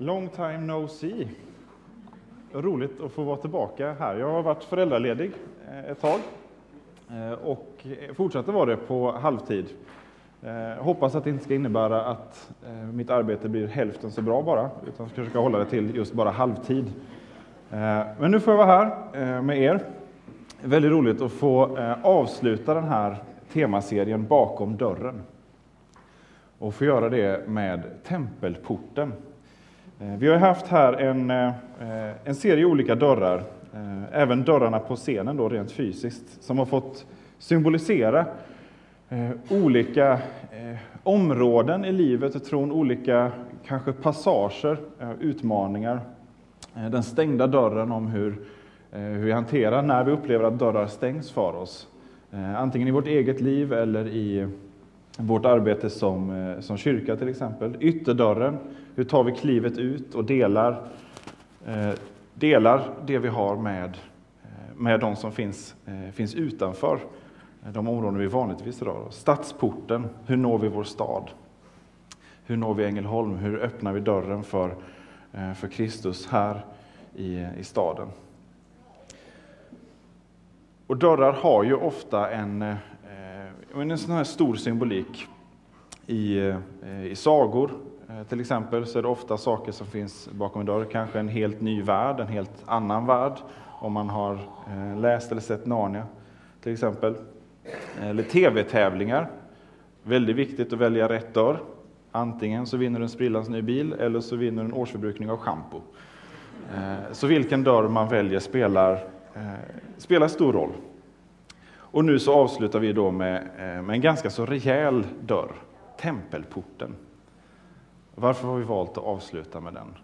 Long time no see. Roligt att få vara tillbaka här. Jag har varit föräldraledig eh, ett tag eh, och fortsätter vara det på halvtid. Eh, hoppas att det inte ska innebära att mitt arbete blir hälften så bra bara, utan ska försöka hålla det till just bara halvtid. Men nu får jag vara här med er. Väldigt roligt att få avsluta den här temaserien Bakom dörren och få göra det med tempelporten. Eh, vi har haft här en, eh, en serie olika dörrar, eh, även dörrarna på scenen då rent fysiskt, som har fått symbolisera olika områden i livet och tron, olika kanske passager, utmaningar. Den stängda dörren om hur, hur vi hanterar när vi upplever att dörrar stängs för oss. Antingen i vårt eget liv eller i vårt arbete som, eh, som kyrka till exempel. Ytterdörren, hur tar vi klivet ut och delar, eh, delar det vi har med, eh, med de som finns, eh, finns utanför eh, de områden vi vanligtvis rör oss. Stadsporten, hur når vi vår stad? Hur når vi Ängelholm? Hur öppnar vi dörren för, för Kristus här i, i staden? Och dörrar har ju ofta en, en sån här stor symbolik i, eh, i sagor, eh, till exempel så är det ofta saker som finns bakom en dörr, kanske en helt ny värld, en helt annan värld, om man har eh, läst eller sett Narnia till exempel. Eller tv-tävlingar. Väldigt viktigt att välja rätt dörr. Antingen så vinner du en sprillans ny bil eller så vinner du en årsförbrukning av schampo. Så vilken dörr man väljer spelar, spelar stor roll. Och nu så avslutar vi då med, eh, med en ganska så rejäl dörr, tempelporten. Varför har vi valt att avsluta med den?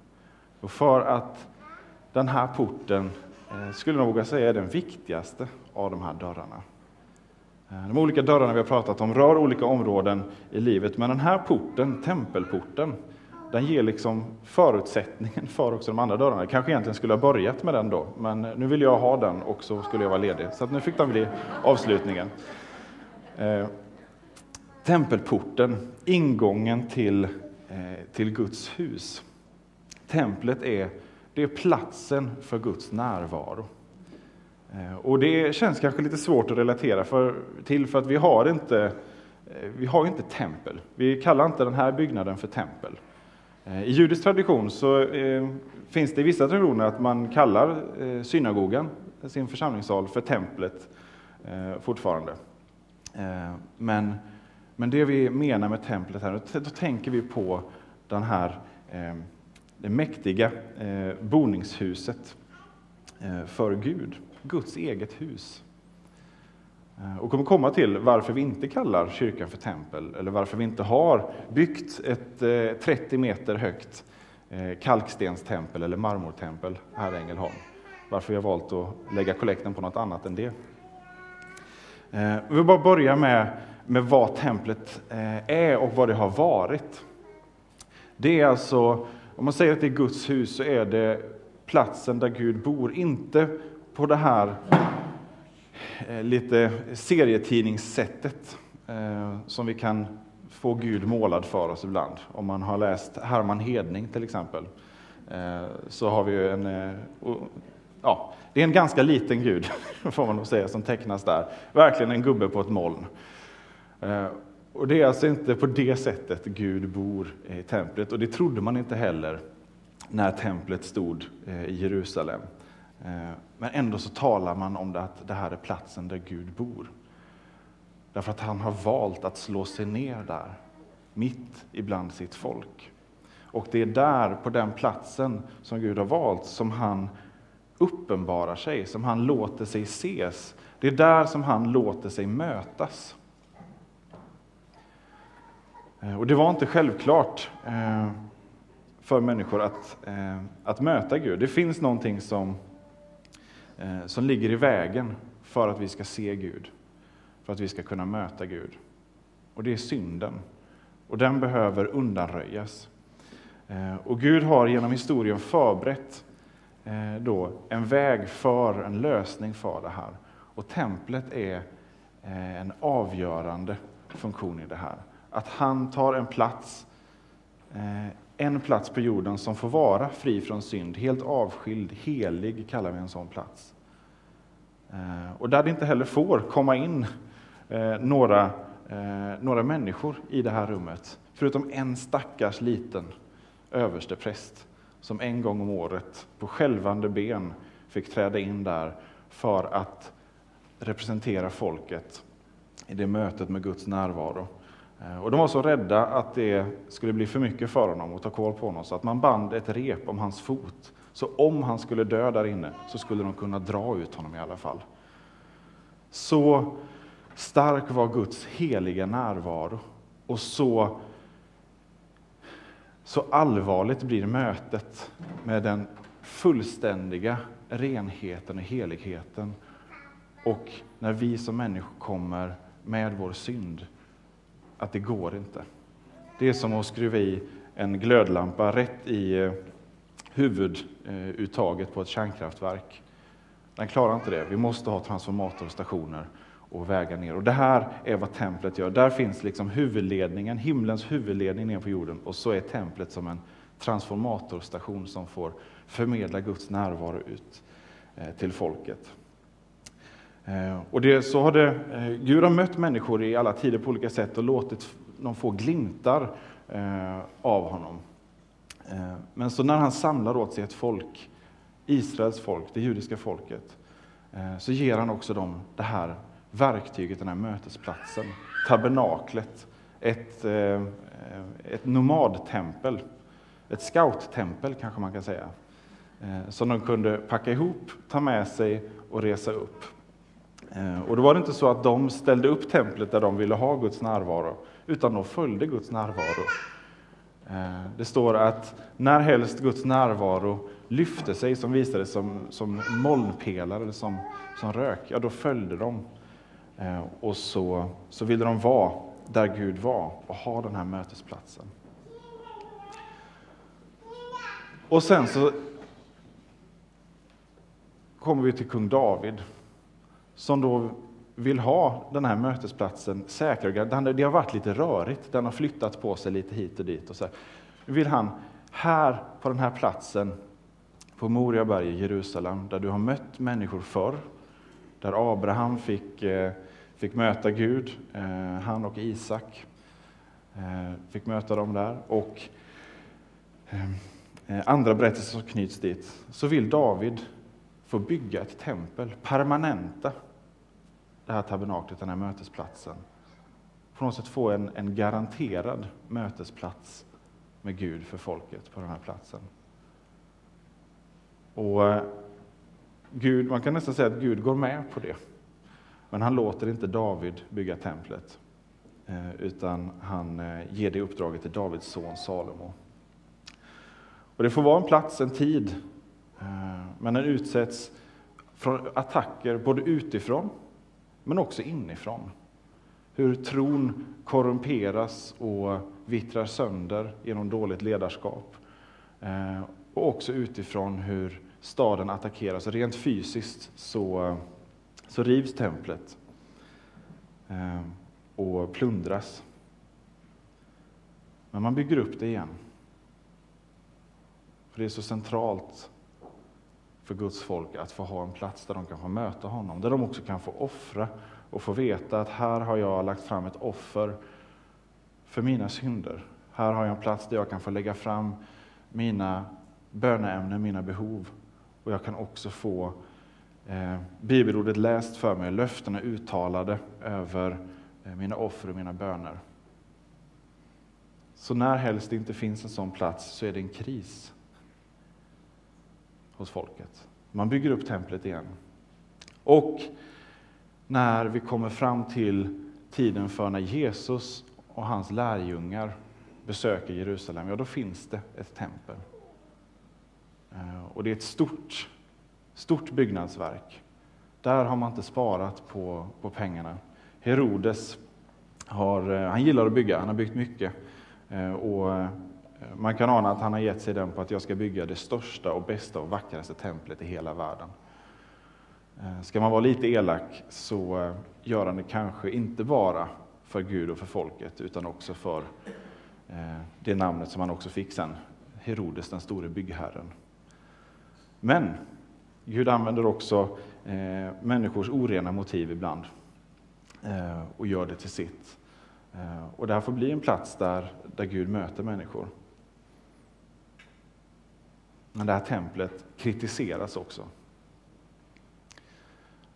Och för att den här porten, eh, skulle jag våga säga, är den viktigaste av de här dörrarna. Eh, de olika dörrarna vi har pratat om rör olika områden i livet, men den här porten, tempelporten, den ger liksom förutsättningen för också de andra dörrarna. Jag kanske egentligen skulle ha börjat med den då, men nu vill jag ha den och så skulle jag vara ledig. Så nu fick den bli avslutningen. Eh, tempelporten, ingången till Eh, till Guds hus. Templet är, det är platsen för Guds närvaro. Eh, och det känns kanske lite svårt att relatera för, till för att vi har inte eh, vi har inte tempel. Vi kallar inte den här byggnaden för tempel. Eh, I judisk tradition så eh, finns det i vissa traditioner att man kallar eh, synagogan, sin församlingssal, för templet fortfarande. Men men det vi menar med templet här, då tänker vi på den här, det mäktiga boningshuset för Gud, Guds eget hus. Eh, och kommer komma till varför vi inte kallar kyrkan för tempel, eller varför vi inte har byggt ett eh, 30 meter högt eh, kalkstenstempel eller marmortempel här i Ängelholm. Varför vi har valt att lägga kollekten på något annat än det. Vi vill bara börja med med vad templet är och vad det har varit. Det är alltså, om man säger att det är Guds hus, så är det platsen där Gud bor, inte på det här Eh, lite serietidningssättet eh, som vi kan få Gud målad för oss ibland. Om man har läst Herman Hedning till exempel, eh, så har vi ju en, ja, det är en ganska liten Gud, får man nog säga, som tecknas där. Verkligen en gubbe på ett moln. Och det är alltså inte på det sättet Gud bor i templet, och det trodde man inte heller när templet stod i Jerusalem. Eh, men ändå så talar man om det att det här är platsen där Gud bor. Därför att han har valt att slå sig ner där, mitt ibland sitt folk. Och det är där, på den platsen som Gud har valt, som han uppenbarar sig, som han låter sig ses. Det är där som han låter sig mötas. Eh, och det var inte självklart eh, för människor att, att möta Gud. Det finns någonting som, Eh, som ligger i vägen för att vi ska se Gud, för att vi ska kunna möta Gud. Och det är synden. Och den behöver undanröjas. Eh, och Gud har genom historien förberett eh, då en väg för, en lösning för det här. Och templet är en avgörande funktion i det här att han tar en plats en plats på jorden som får vara fri från synd, helt avskild, helig kallar vi en sån plats. Eh, och där det inte heller får komma in eh, några, eh, några människor i det här rummet, förutom en stackars liten överstepräst som en gång om året på skälvande ben fick träda in där för att representera folket i det mötet med Guds närvaro. Eh, och de var så rädda att det skulle bli för mycket för honom att ta koll på honom, så att man band ett rep om hans fot. Så om han skulle dö där inne så skulle de kunna dra ut honom i alla fall. Så stark var Guds heliga närvaro och så, så allvarligt blir mötet med den fullständiga renheten och heligheten. Och när vi som människor kommer med vår synd, att det går inte. Det är som att skruva i en glödlampa rätt i eh, huvuduttaget på ett kärnkraftverk. Den klarar inte det. Vi måste ha transformatorstationer och väga ner. Och det här är vad templet gör. Där finns liksom huvudledningen, himlens huvudledning ner på jorden och så är templet som en transformatorstation som får förmedla Guds närvaro ut eh, till folket. Eh, och det, så har det, eh, Gud har mött människor i alla tider på olika sätt och låtit dem få glimtar eh, av honom. Men så när han samlar åt sig ett folk Israels folk, det judiska folket, så ger han också dem det här verktyget, den här mötesplatsen, tabernaklet, ett, ett nomadtempel, ett scouttempel kanske man kan säga, som de kunde packa ihop, ta med sig och resa upp. Eh, och då var det inte så att de ställde upp templet där de ville ha Guds närvaro, utan de följde Guds närvaro. Eh, det står att när helst Guds närvaro lyfte sig, som visade som, som molnpelare eller som, som rök, ja då följde de. Eh, och så, så ville de vara där Gud var och ha den här mötesplatsen. Och sen så kommer vi till kung David, som då vill ha den här mötesplatsen säkrare. Det har varit lite rörigt, den har flyttat på sig lite hit och dit. Och så Nu vill han, här på den här platsen, på Moriaberg i Jerusalem, där du har mött människor förr, där Abraham fick, eh, fick möta Gud, eh, han och Isak eh, fick möta dem där. Och andra berättelser som knyts dit, så vill David få bygga ett tempel, permanenta det här tabernaklet, den här mötesplatsen. På något sätt få en, en garanterad mötesplats med Gud för folket på den här platsen. Och eh, Gud, man kan nästan säga att Gud går med på det. Men han låter inte David bygga templet, eh, utan han eh, ger det uppdraget till Davids son Salomo. Och det får vara en plats, en tid, men den utsätts för attacker både utifrån, men också inifrån. Hur tron korrumperas och vittrar sönder genom dåligt ledarskap. Eh, och också utifrån hur staden attackeras. Rent fysiskt så, så rivs templet eh, och plundras. Men man bygger upp det igen. För det är så centralt för Guds folk att få ha en plats där de kan få möta honom, där de också kan få offra och få veta att här har jag lagt fram ett offer för mina synder. Här har jag en plats där jag kan få lägga fram mina böneämnen, mina behov. Och jag kan också få eh, bibelordet läst för mig, löftena uttalade över eh, mina offer och mina böner. Så när helst det inte finns en sån plats så är det en kris hos folket. Man bygger upp templet igen. Och när vi kommer fram till tiden för när Jesus och hans lärjungar besöker Jerusalem, ja då finns det ett tempel. Eh, och det är ett stort, stort byggnadsverk. Där har man inte sparat på, på pengarna. Herodes har, eh, han gillar att bygga, han har byggt mycket. Eh, och man kan ana att han har gett sig den på att jag ska bygga det största och bästa och vackraste templet i hela världen. Eh, ska man vara lite elak så eh, gör han det kanske inte bara för Gud och för folket, utan också för eh, det namnet som han också fick sen, Herodes den store byggherren. Men Gud använder också människors orena motiv ibland och gör det till sitt. Och det här får bli en plats där, där Gud möter människor. Men det här templet kritiseras också.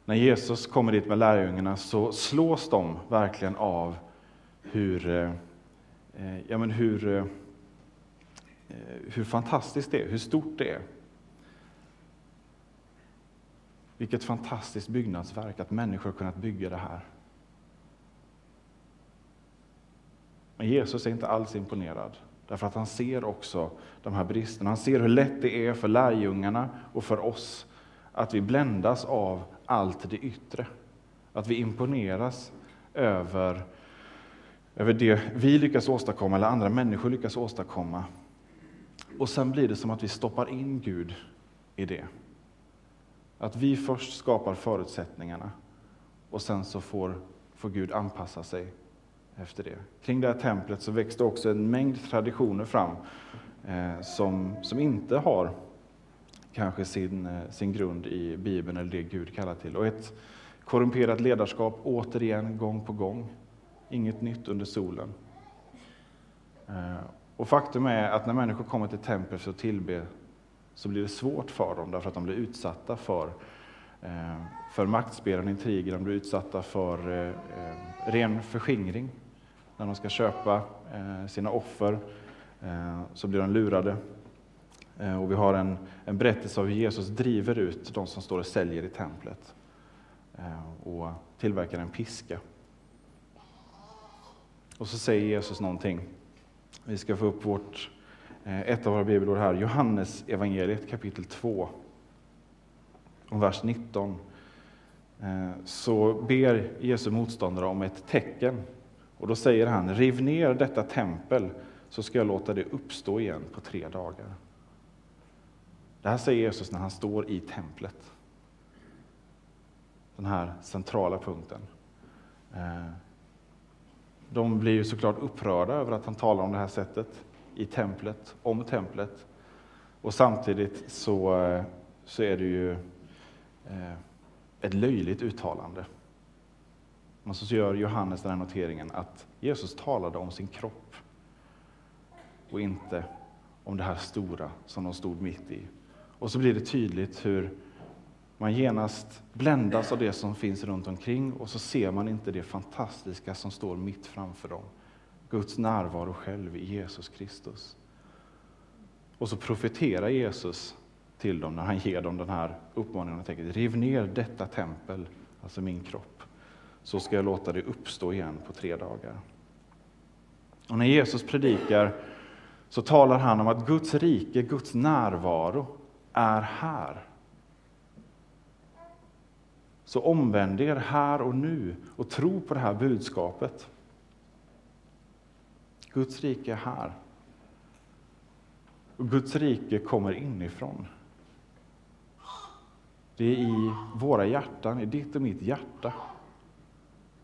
När Jesus kommer dit med lärjungarna så slås de verkligen av hur, eh, ja men hur, eh, eh, hur fantastiskt det är, hur stort det är. Vilket fantastiskt byggnadsverk att människor har kunnat bygga det här. Men Jesus är inte alls imponerad, därför att han ser också de här bristerna. Han ser hur lätt det är för lärjungarna och för oss att vi bländas av allt det yttre. Att vi imponeras över, över det vi lyckas åstadkomma eller andra människor lyckas åstadkomma. Och sen blir det som att vi stoppar in Gud i det. Att vi först skapar förutsättningarna och sen så får, får Gud anpassa sig efter det. Kring det här templet så växte också en mängd traditioner fram eh, som, som inte har kanske sin, eh, sin grund i Bibeln eller det Gud kallar till. Och ett korrumperat ledarskap återigen, gång på gång. Inget nytt under solen. Eh, och faktum är att när människor kommer till templet för att tillbe så blir det svårt för dem därför att de blir utsatta för, eh, för maktspel och intriger, de blir utsatta för eh, eh ren förskingring. När de ska köpa eh, sina offer eh, så blir de lurade. Eh, och vi har en, en berättelse av hur Jesus driver ut de som står och säljer i templet och tillverkar en piska. Och så säger Jesus någonting. Vi ska få upp vårt ett av våra bibelord här, Johannes evangeliet kapitel 2, och vers 19. Så ber Jesu motståndare om ett tecken. Och då säger han, riv ner detta tempel så ska jag låta det uppstå igen på tre dagar. Det här säger Jesus när han står i templet. Den här centrala punkten. Eh, de blir ju såklart upprörda över att han talar om det här sättet i templet, om templet. Och samtidigt så, eh, så är det ju eh, ett löjligt uttalande. Men så gör Johannes den här noteringen att Jesus talade om sin kropp och inte om det här stora som de stod mitt i. Och så blir det tydligt hur man genast bländas av det som finns runt omkring och så ser man inte det fantastiska som står mitt framför dem. Guds närvaro själv i Jesus Kristus. Och så profeterar Jesus till dem när han ger dem den här uppmaningen. Tänker, Riv ner detta tempel, alltså min kropp, så ska jag låta det uppstå igen på tre dagar. Och när Jesus predikar så talar han om att Guds rike, Guds närvaro, är här. Så omvänd er här och nu och tro på det här budskapet. Guds rike är här. Och Guds rike kommer inifrån. Det är i våra hjärtan, i ditt och mitt hjärta,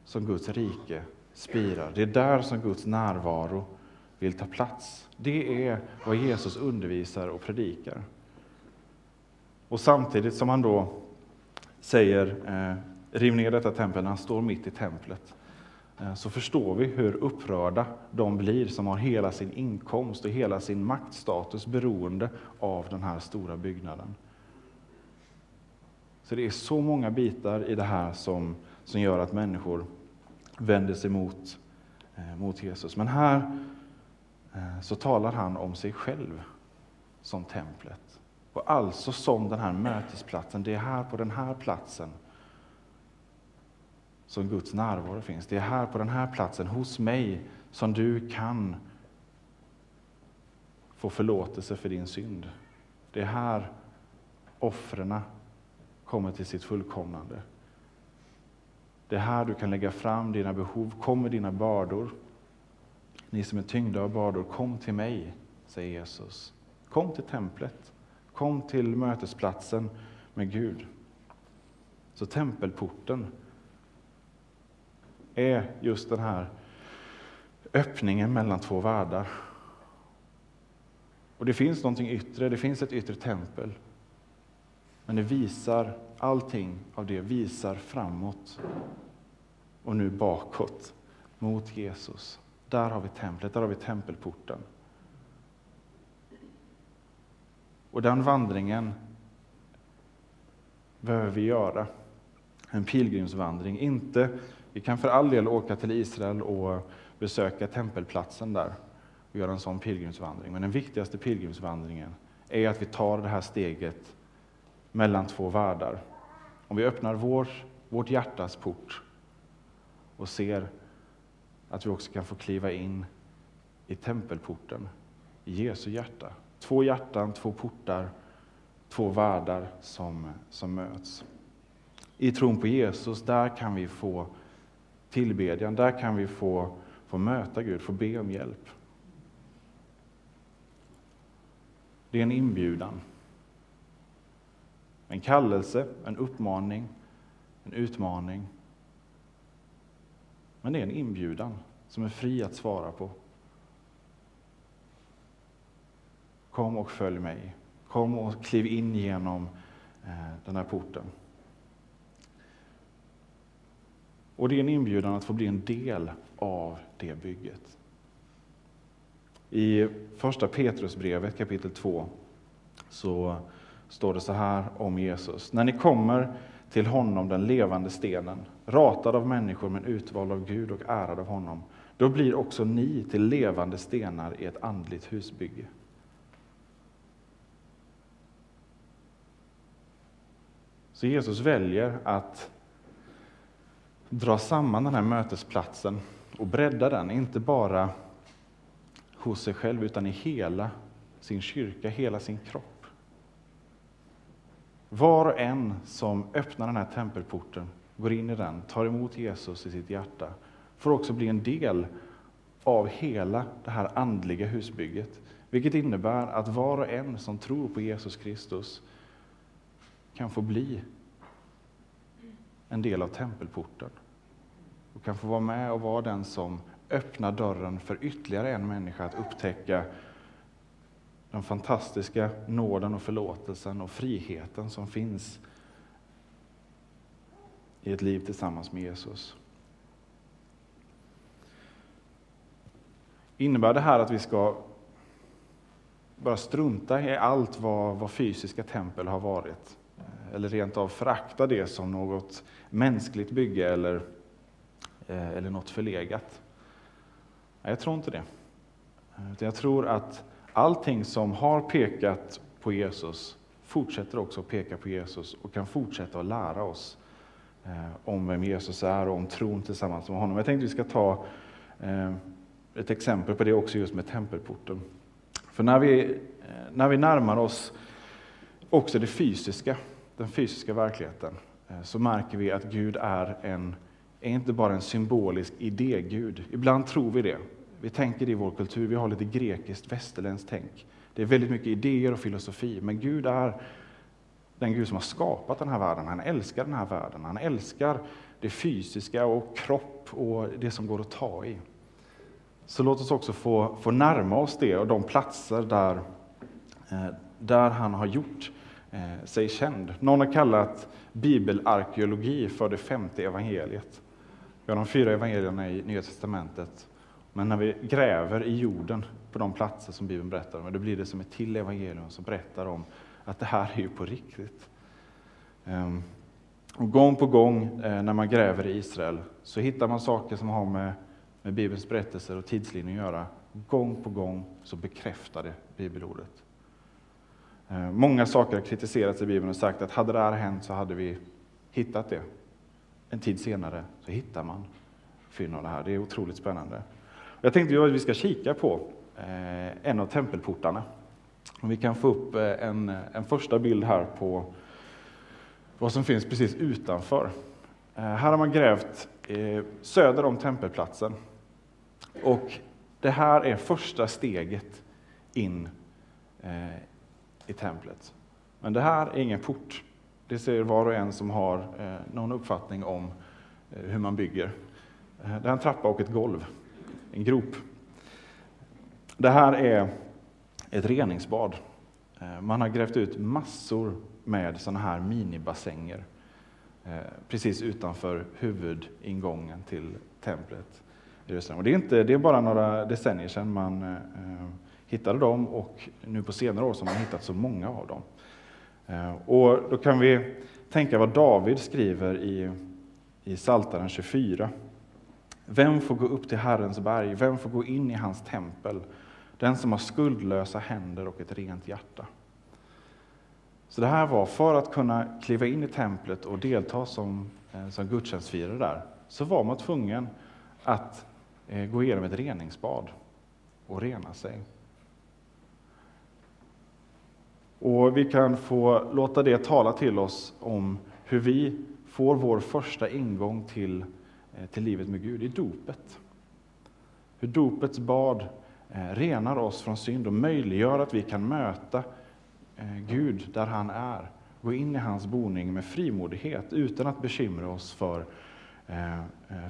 som Guds rike spirar. Det är där som Guds närvaro vill ta plats. Det är vad Jesus undervisar och predikar. Och samtidigt som han då säger eh, riv ner detta tempel, när han står mitt i templet, Eh, så förstår vi hur upprörda de blir som har hela sin inkomst och hela sin maktstatus beroende av den här stora byggnaden. Så det är så många bitar i det här som, som gör att människor vänder sig mot, eh, mot Jesus. Men här eh, så talar han om sig själv som templet. Och alltså som den här mötesplatsen. Det är här på den här platsen som Guds närvaro finns. Det är här på den här platsen, hos mig, som du kan få förlåtelse för din synd. Det är här offren kommer till sitt fullkomnande. Det är här du kan lägga fram dina behov, kom med dina bördor. Ni som är tyngda av bördor, kom till mig, säger Jesus. Kom till templet, kom till mötesplatsen med Gud. Så tempelporten är just den här öppningen mellan två världar. Och det finns någonting yttre, det finns ett yttre tempel. Men det visar, allting av det visar framåt och nu bakåt mot Jesus. Där har vi templet, där har vi tempelporten. Och den vandringen behöver vi göra. En pilgrimsvandring. Inte, vi kan för all del åka till Israel och besöka tempelplatsen där och göra en sån pilgrimsvandring. Men den viktigaste pilgrimsvandringen är att vi tar det här steget mellan två världar. Om vi öppnar vår, vårt hjärtas port och ser att vi också kan få kliva in i tempelporten, i Jesu hjärta. Två hjärtan, två portar, två världar som, som möts. I tron på Jesus, där kan vi få tillbedjan, där kan vi få, få möta Gud, få be om hjälp. Det är en inbjudan. En kallelse, en uppmaning, en utmaning. Men det är en inbjudan som är fri att svara på. Kom och följ mig. Kom och kliv in genom eh, den här porten. Och det är en inbjudan att få bli en del av det bygget. I första Petrusbrevet kapitel 2 så står det så här om Jesus. När ni kommer till honom, den levande stenen, ratad av människor men utvald av Gud och ärad av honom, då blir också ni till levande stenar i ett andligt husbygge. Så Jesus väljer att dra samman den här mötesplatsen och bredda den, inte bara hos sig själv utan i hela sin kyrka, hela sin kropp. Var och en som öppnar den här tempelporten, går in i den, tar emot Jesus i sitt hjärta, får också bli en del av hela det här andliga husbygget. Vilket innebär att var och en som tror på Jesus Kristus kan få bli en del av tempelporten. Och kan få vara med och vara den som öppnar dörren för ytterligare en människa att upptäcka den fantastiska nåden och förlåtelsen och friheten som finns i ett liv tillsammans med Jesus. Innebär det här att vi ska bara strunta i allt vad, vad fysiska tempel har varit? Eller rent av förakta det som något mänskligt bygge eller, eh, eller något förlegat? Jag tror inte det. Jag tror att allting som har pekat på Jesus fortsätter också att peka på Jesus och kan fortsätta att lära oss eh, om vem Jesus är och om tron tillsammans med honom. Jag tänkte att vi ska ta eh, ett exempel på det också just med tempelporten. För när vi, eh, när vi närmar oss också det fysiska, den fysiska verkligheten, så märker vi att Gud är, en, är inte bara en symbolisk idégud. Ibland tror vi det. Vi tänker det i vår kultur, vi har lite grekiskt, västerländskt tänk. Det är väldigt mycket idéer och filosofi, men Gud är den Gud som har skapat den här världen. Han älskar den här världen. Han älskar det fysiska och kropp och det som går att ta i. Så låt oss också få, få närma oss det och de platser där, eh, där han har gjort eh, sig känd. Någon har kallat bibelarkeologi för det femte evangeliet. Vi har de fyra evangelierna i Nya Testamentet men när vi gräver i jorden på de platser som Bibeln berättar om, då blir det som ett till evangelium som berättar om att det här är ju på riktigt. Ehm, och gång på gång eh, när man gräver i Israel så hittar man saker som har med, med Bibelns berättelser och tidslinjer att göra. Gång på gång så bekräftar det bibelordet. Ehm, många saker har kritiserats i Bibeln och sagt att hade det här hänt så hade vi hittat det. En tid senare så hittar man fynd av det här. Det är otroligt spännande. Jag tänkte att vi ska kika på eh, en av tempelportarna. Om vi kan få upp eh, en, en första bild här på vad som finns precis utanför. Eh, här har man grävt söder om tempelplatsen. Och det här är första steget in i templet. Men det här är ingen port. Det ser var och en som har någon uppfattning om hur man bygger. Det är en trappa och ett golv en grop. Det här är ett reningsbad. Eh, man har grävt ut massor med sådana här minibassänger eh, precis utanför huvudingången till templet i Jerusalem. Och det, är inte, det är bara några decennier sedan man eh, hittade dem och nu på senare år har man hittat så många av dem. Och då kan vi tänka vad David skriver i, i Psaltaren 24. Vem får gå upp till Herrens berg? Vem får gå in i hans tempel? Den som har skuldlösa händer och ett rent hjärta. Så det här var för att kunna kliva in i templet och delta som, eh, som gudstjänstfirare där, så var man tvungen att eh, gå igenom ett reningsbad och rena sig. Och vi kan få låta det tala till oss om hur vi får vår första ingång till, Eh, till livet med Gud i dopet. Hur dopets bad eh, renar oss från synd och möjliggör att vi kan möta eh, Gud där han är. Gå in i hans boning med frimodighet utan att bekymra oss för,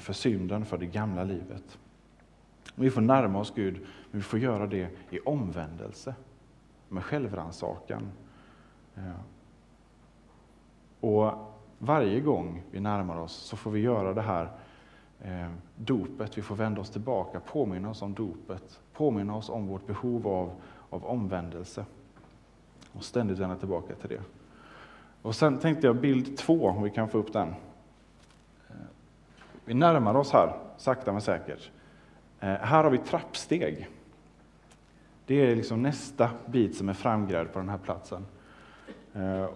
för synden, för det gamla livet. Vi får närma oss Gud, men vi får göra det i omvändelse, med självrannsakan. Och varje gång vi närmar oss så får vi göra det här Eh, dopet, vi får vända oss tillbaka, påminna oss om dopet, påminna oss om vårt behov av, av omvändelse och ständigt vända tillbaka till det. Och sen tänkte jag bild två, om vi kan få upp den. Eh, vi närmar oss här, sakta men säkert. Eh, här har vi trappsteg. Det är liksom nästa bit som är framgrävd på den här platsen. Eh,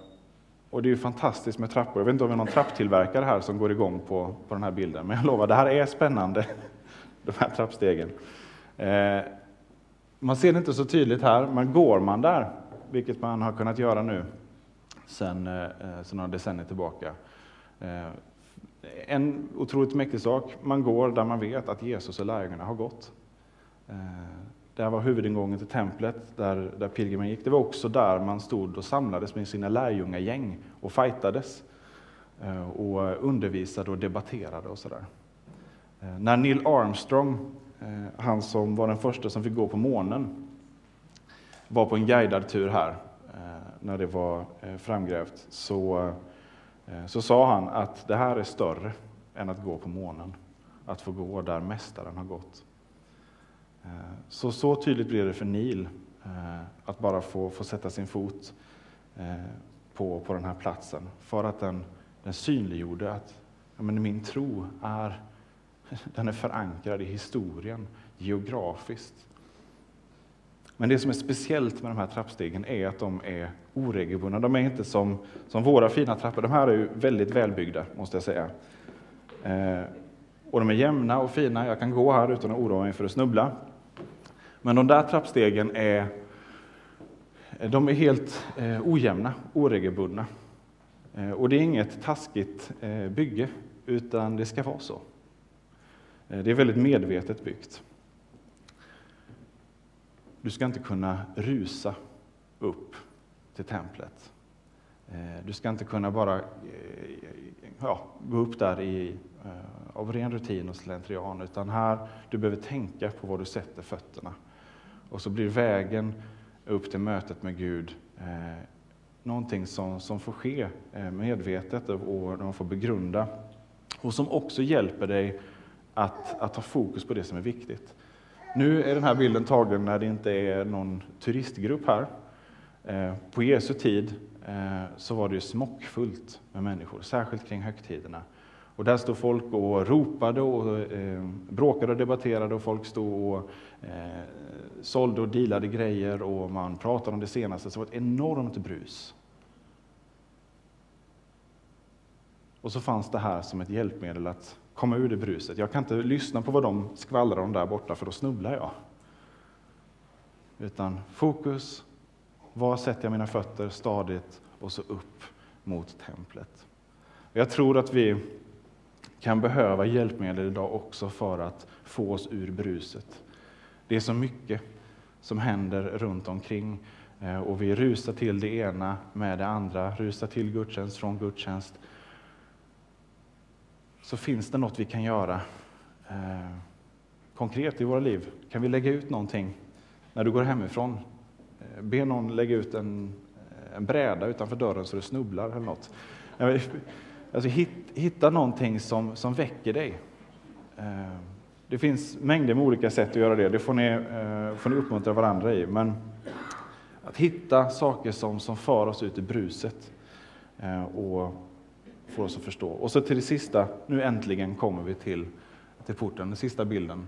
och det är fantastiskt med trappor. Jag vet inte om vi har någon trapptillverkare här som går igång på, på den här bilden, men jag lovar, det här är spännande, de här trappstegen. Eh, man ser det inte så tydligt här, men går man där vilket man har kunnat göra nu sedan, eh, sen några decennier tillbaka. Eh, en otroligt mäktig sak, man går där man vet att Jesus och lärjungarna har gått. Eh, det här var huvudingången till templet, där, där pilgrimen gick. Det var också där man stod och samlades med sina lärjungagäng och fightades eh, och undervisade och debatterade och sådär. Eh, när Neil Armstrong, eh, han som var den första som fick gå på månen, var på en guidad tur här, när det var framgrävt, så, så sa han att det här är större än att gå på månen, att få gå där Mästaren har gått. Eh, så, så tydligt blev det för Neil eh, att bara få, få sätta sin fot eh, på, på den här platsen, för att den, den synliggjorde att ja, men min tro är, den är förankrad i historien, geografiskt. Men det som är speciellt med de här trappstegen är att de är oregelbundna. De är inte som, som våra fina trappor. De här är ju väldigt välbyggda, måste jag säga. Eh, och de är jämna och fina. Jag kan gå här utan att oroa mig för att snubbla. Men de där trappstegen är, de är helt eh, ojämna, oregelbundna. Eh, och det är inget taskigt eh, bygge, utan det ska vara så. Det är väldigt medvetet byggt. Du ska inte kunna rusa upp till templet. Du ska inte kunna bara ja, gå upp där i, av ren rutin och slentrian, utan här du behöver tänka på var du sätter fötterna. Och så blir vägen upp till mötet med Gud eh, någonting som, som får ske eh, medvetet och man får begrunda. Och som också hjälper dig att, att ha fokus på det som är viktigt. Nu är den här bilden tagen när det inte är någon turistgrupp här. Eh, på Jesu tid eh, så var det ju smockfullt med människor, särskilt kring högtiderna. Och där stod folk och ropade och eh, bråkade och debatterade och folk stod och eh, sålde och dealade grejer och man pratade om det senaste. Så det var ett enormt brus. Och så fanns det här som ett hjälpmedel att komma ur det bruset. Jag kan inte lyssna på vad de skvallrar om där borta, för då snubblar jag. Utan fokus, var sätter jag mina fötter stadigt och så upp mot templet. Jag tror att vi kan behöva hjälpmedel idag också för att få oss ur bruset. Det är så mycket som händer runt omkring eh, och vi rusar till det ena med det andra, rusar till gudstjänst från gudstjänst så finns det något vi kan göra eh, konkret i våra liv? Kan vi lägga ut någonting när du går hemifrån? Eh, be någon lägga ut en, eh, en bräda utanför dörren så du snubblar eller något. Alltså, hitta någonting som, som väcker dig. Eh, det finns mängder med olika sätt att göra det, det får ni, eh, får ni uppmuntra varandra i. Men att hitta saker som, som för oss ut i bruset eh, och får oss att förstå. Och så till det sista, nu äntligen kommer vi till, till porten, den sista bilden.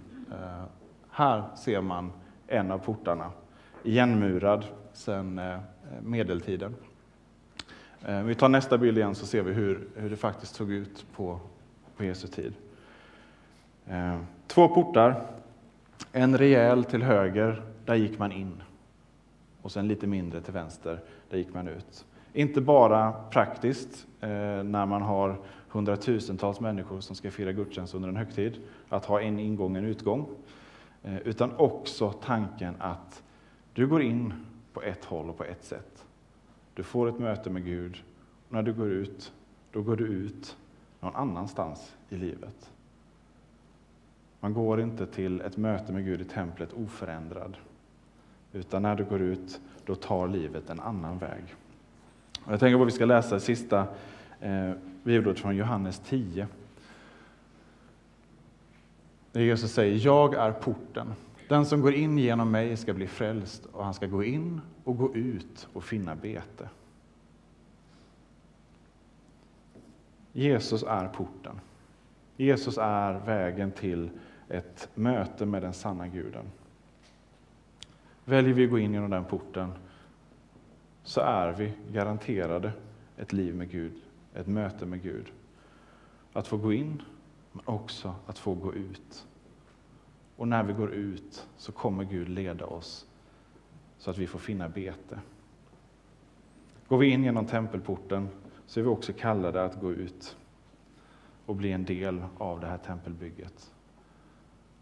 Här ser man en av portarna, igenmurad sedan medeltiden. Eh, vi tar nästa bild igen så ser vi hur, hur det faktiskt såg ut på, på Jesu tid. Eh, två portar, en rejäl till höger, där gick man in. Och sen lite mindre till vänster, där gick man ut. Inte bara praktiskt, eh, när man har hundratusentals människor som ska fira gudstjänst under en högtid, att ha en ingång och en utgång. Utan också tanken att du går in på ett håll och på ett sätt. Du får ett möte med Gud. Och när du går ut, då går du ut någon annanstans i livet. Man går inte till ett möte med Gud i templet oförändrad. Utan när du går ut, då tar livet en annan väg. Och jag tänker på att vi ska läsa det sista eh, bibelordet från Johannes 10. Där Jesus säger, jag är porten. Den som går in genom mig ska bli frälst och han ska gå in och gå ut och finna bete. Jesus är porten. Jesus är vägen till ett möte med den sanna guden. Väljer vi att gå in genom den porten så är vi garanterade ett liv med Gud, ett möte med Gud. Att få gå in, men också att få gå ut. Och när vi går ut så kommer Gud leda oss så att vi får finna bete. Går vi in genom tempelporten så är vi också kallade att gå ut och bli en del av det här tempelbygget.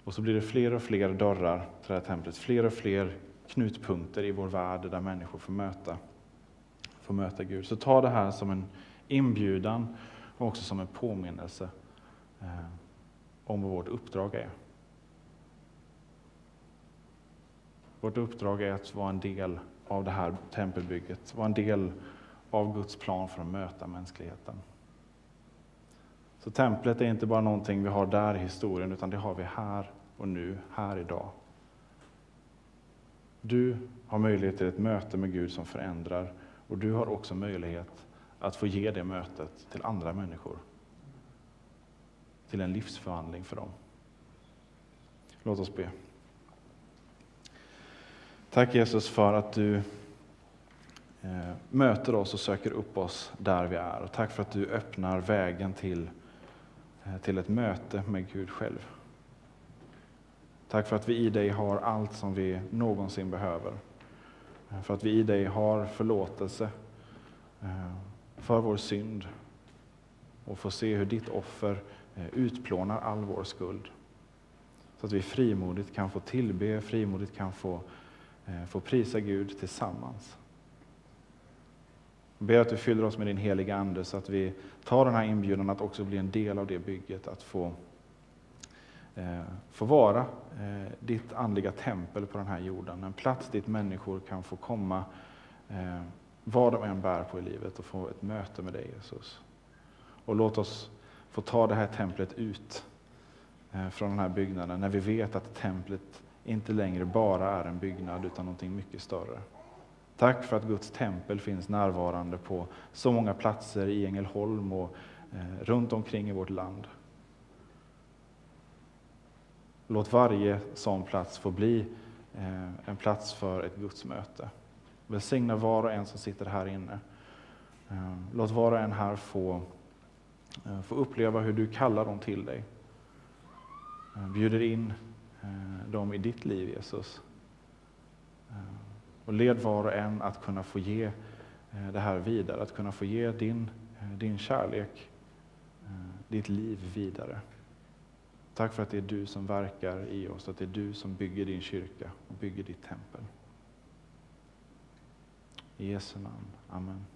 Och så blir det fler och fler dörrar till det här templet, fler och fler knutpunkter i vår värld där människor får möta, får möta Gud. Så ta det här som en inbjudan och också som en påminnelse eh, om vad vårt uppdrag är. Vårt uppdrag är att vara en del av det här tempelbygget, vara en del av Guds plan för att möta mänskligheten. Så templet är inte bara någonting vi har där i historien, utan det har vi här och nu, här idag. Du har möjlighet till ett möte med Gud som förändrar och du har också möjlighet att få ge det mötet till andra människor. Till en livsförvandling för dem. Låt oss be. Tack Jesus för att du eh, möter oss och söker upp oss där vi är. Och tack för att du öppnar vägen till, eh, till ett möte med Gud själv. Tack för att vi i dig har allt som vi någonsin behöver. Eh, för att vi i dig har förlåtelse för vår synd och får se hur ditt offer utplånar all vår skuld. Så att vi frimodigt kan få tillbe, frimodigt kan få Eh, få prisa Gud tillsammans. Jag ber att du fyller oss med din heliga Ande så att vi tar den här inbjudan att också bli en del av det bygget, att få, eh, få vara eh, ditt andliga tempel på den här jorden. En plats dit människor kan få komma, eh, vad de än bär på i livet, och få ett möte med dig Jesus. Och låt oss få ta det här templet ut eh, från den här byggnaden, när vi vet att templet inte längre bara är en byggnad utan någonting mycket större. Tack för att Guds tempel finns närvarande på så många platser i Ängelholm och eh, runt omkring i vårt land. Låt varje sån plats få bli eh, en plats för ett gudsmöte. Välsigna var och en som sitter här inne. Eh, låt var och en här få, få uppleva hur du kallar dem till dig. Bjuder in Eh, dem i ditt liv, Jesus. Eh, och led var och en att kunna få ge eh, det här vidare, att kunna få ge din, din kärlek, ditt liv vidare. Tack för att det är du som verkar i oss, att det är du som bygger din kyrka och bygger ditt tempel. I Jesu namn. Amen.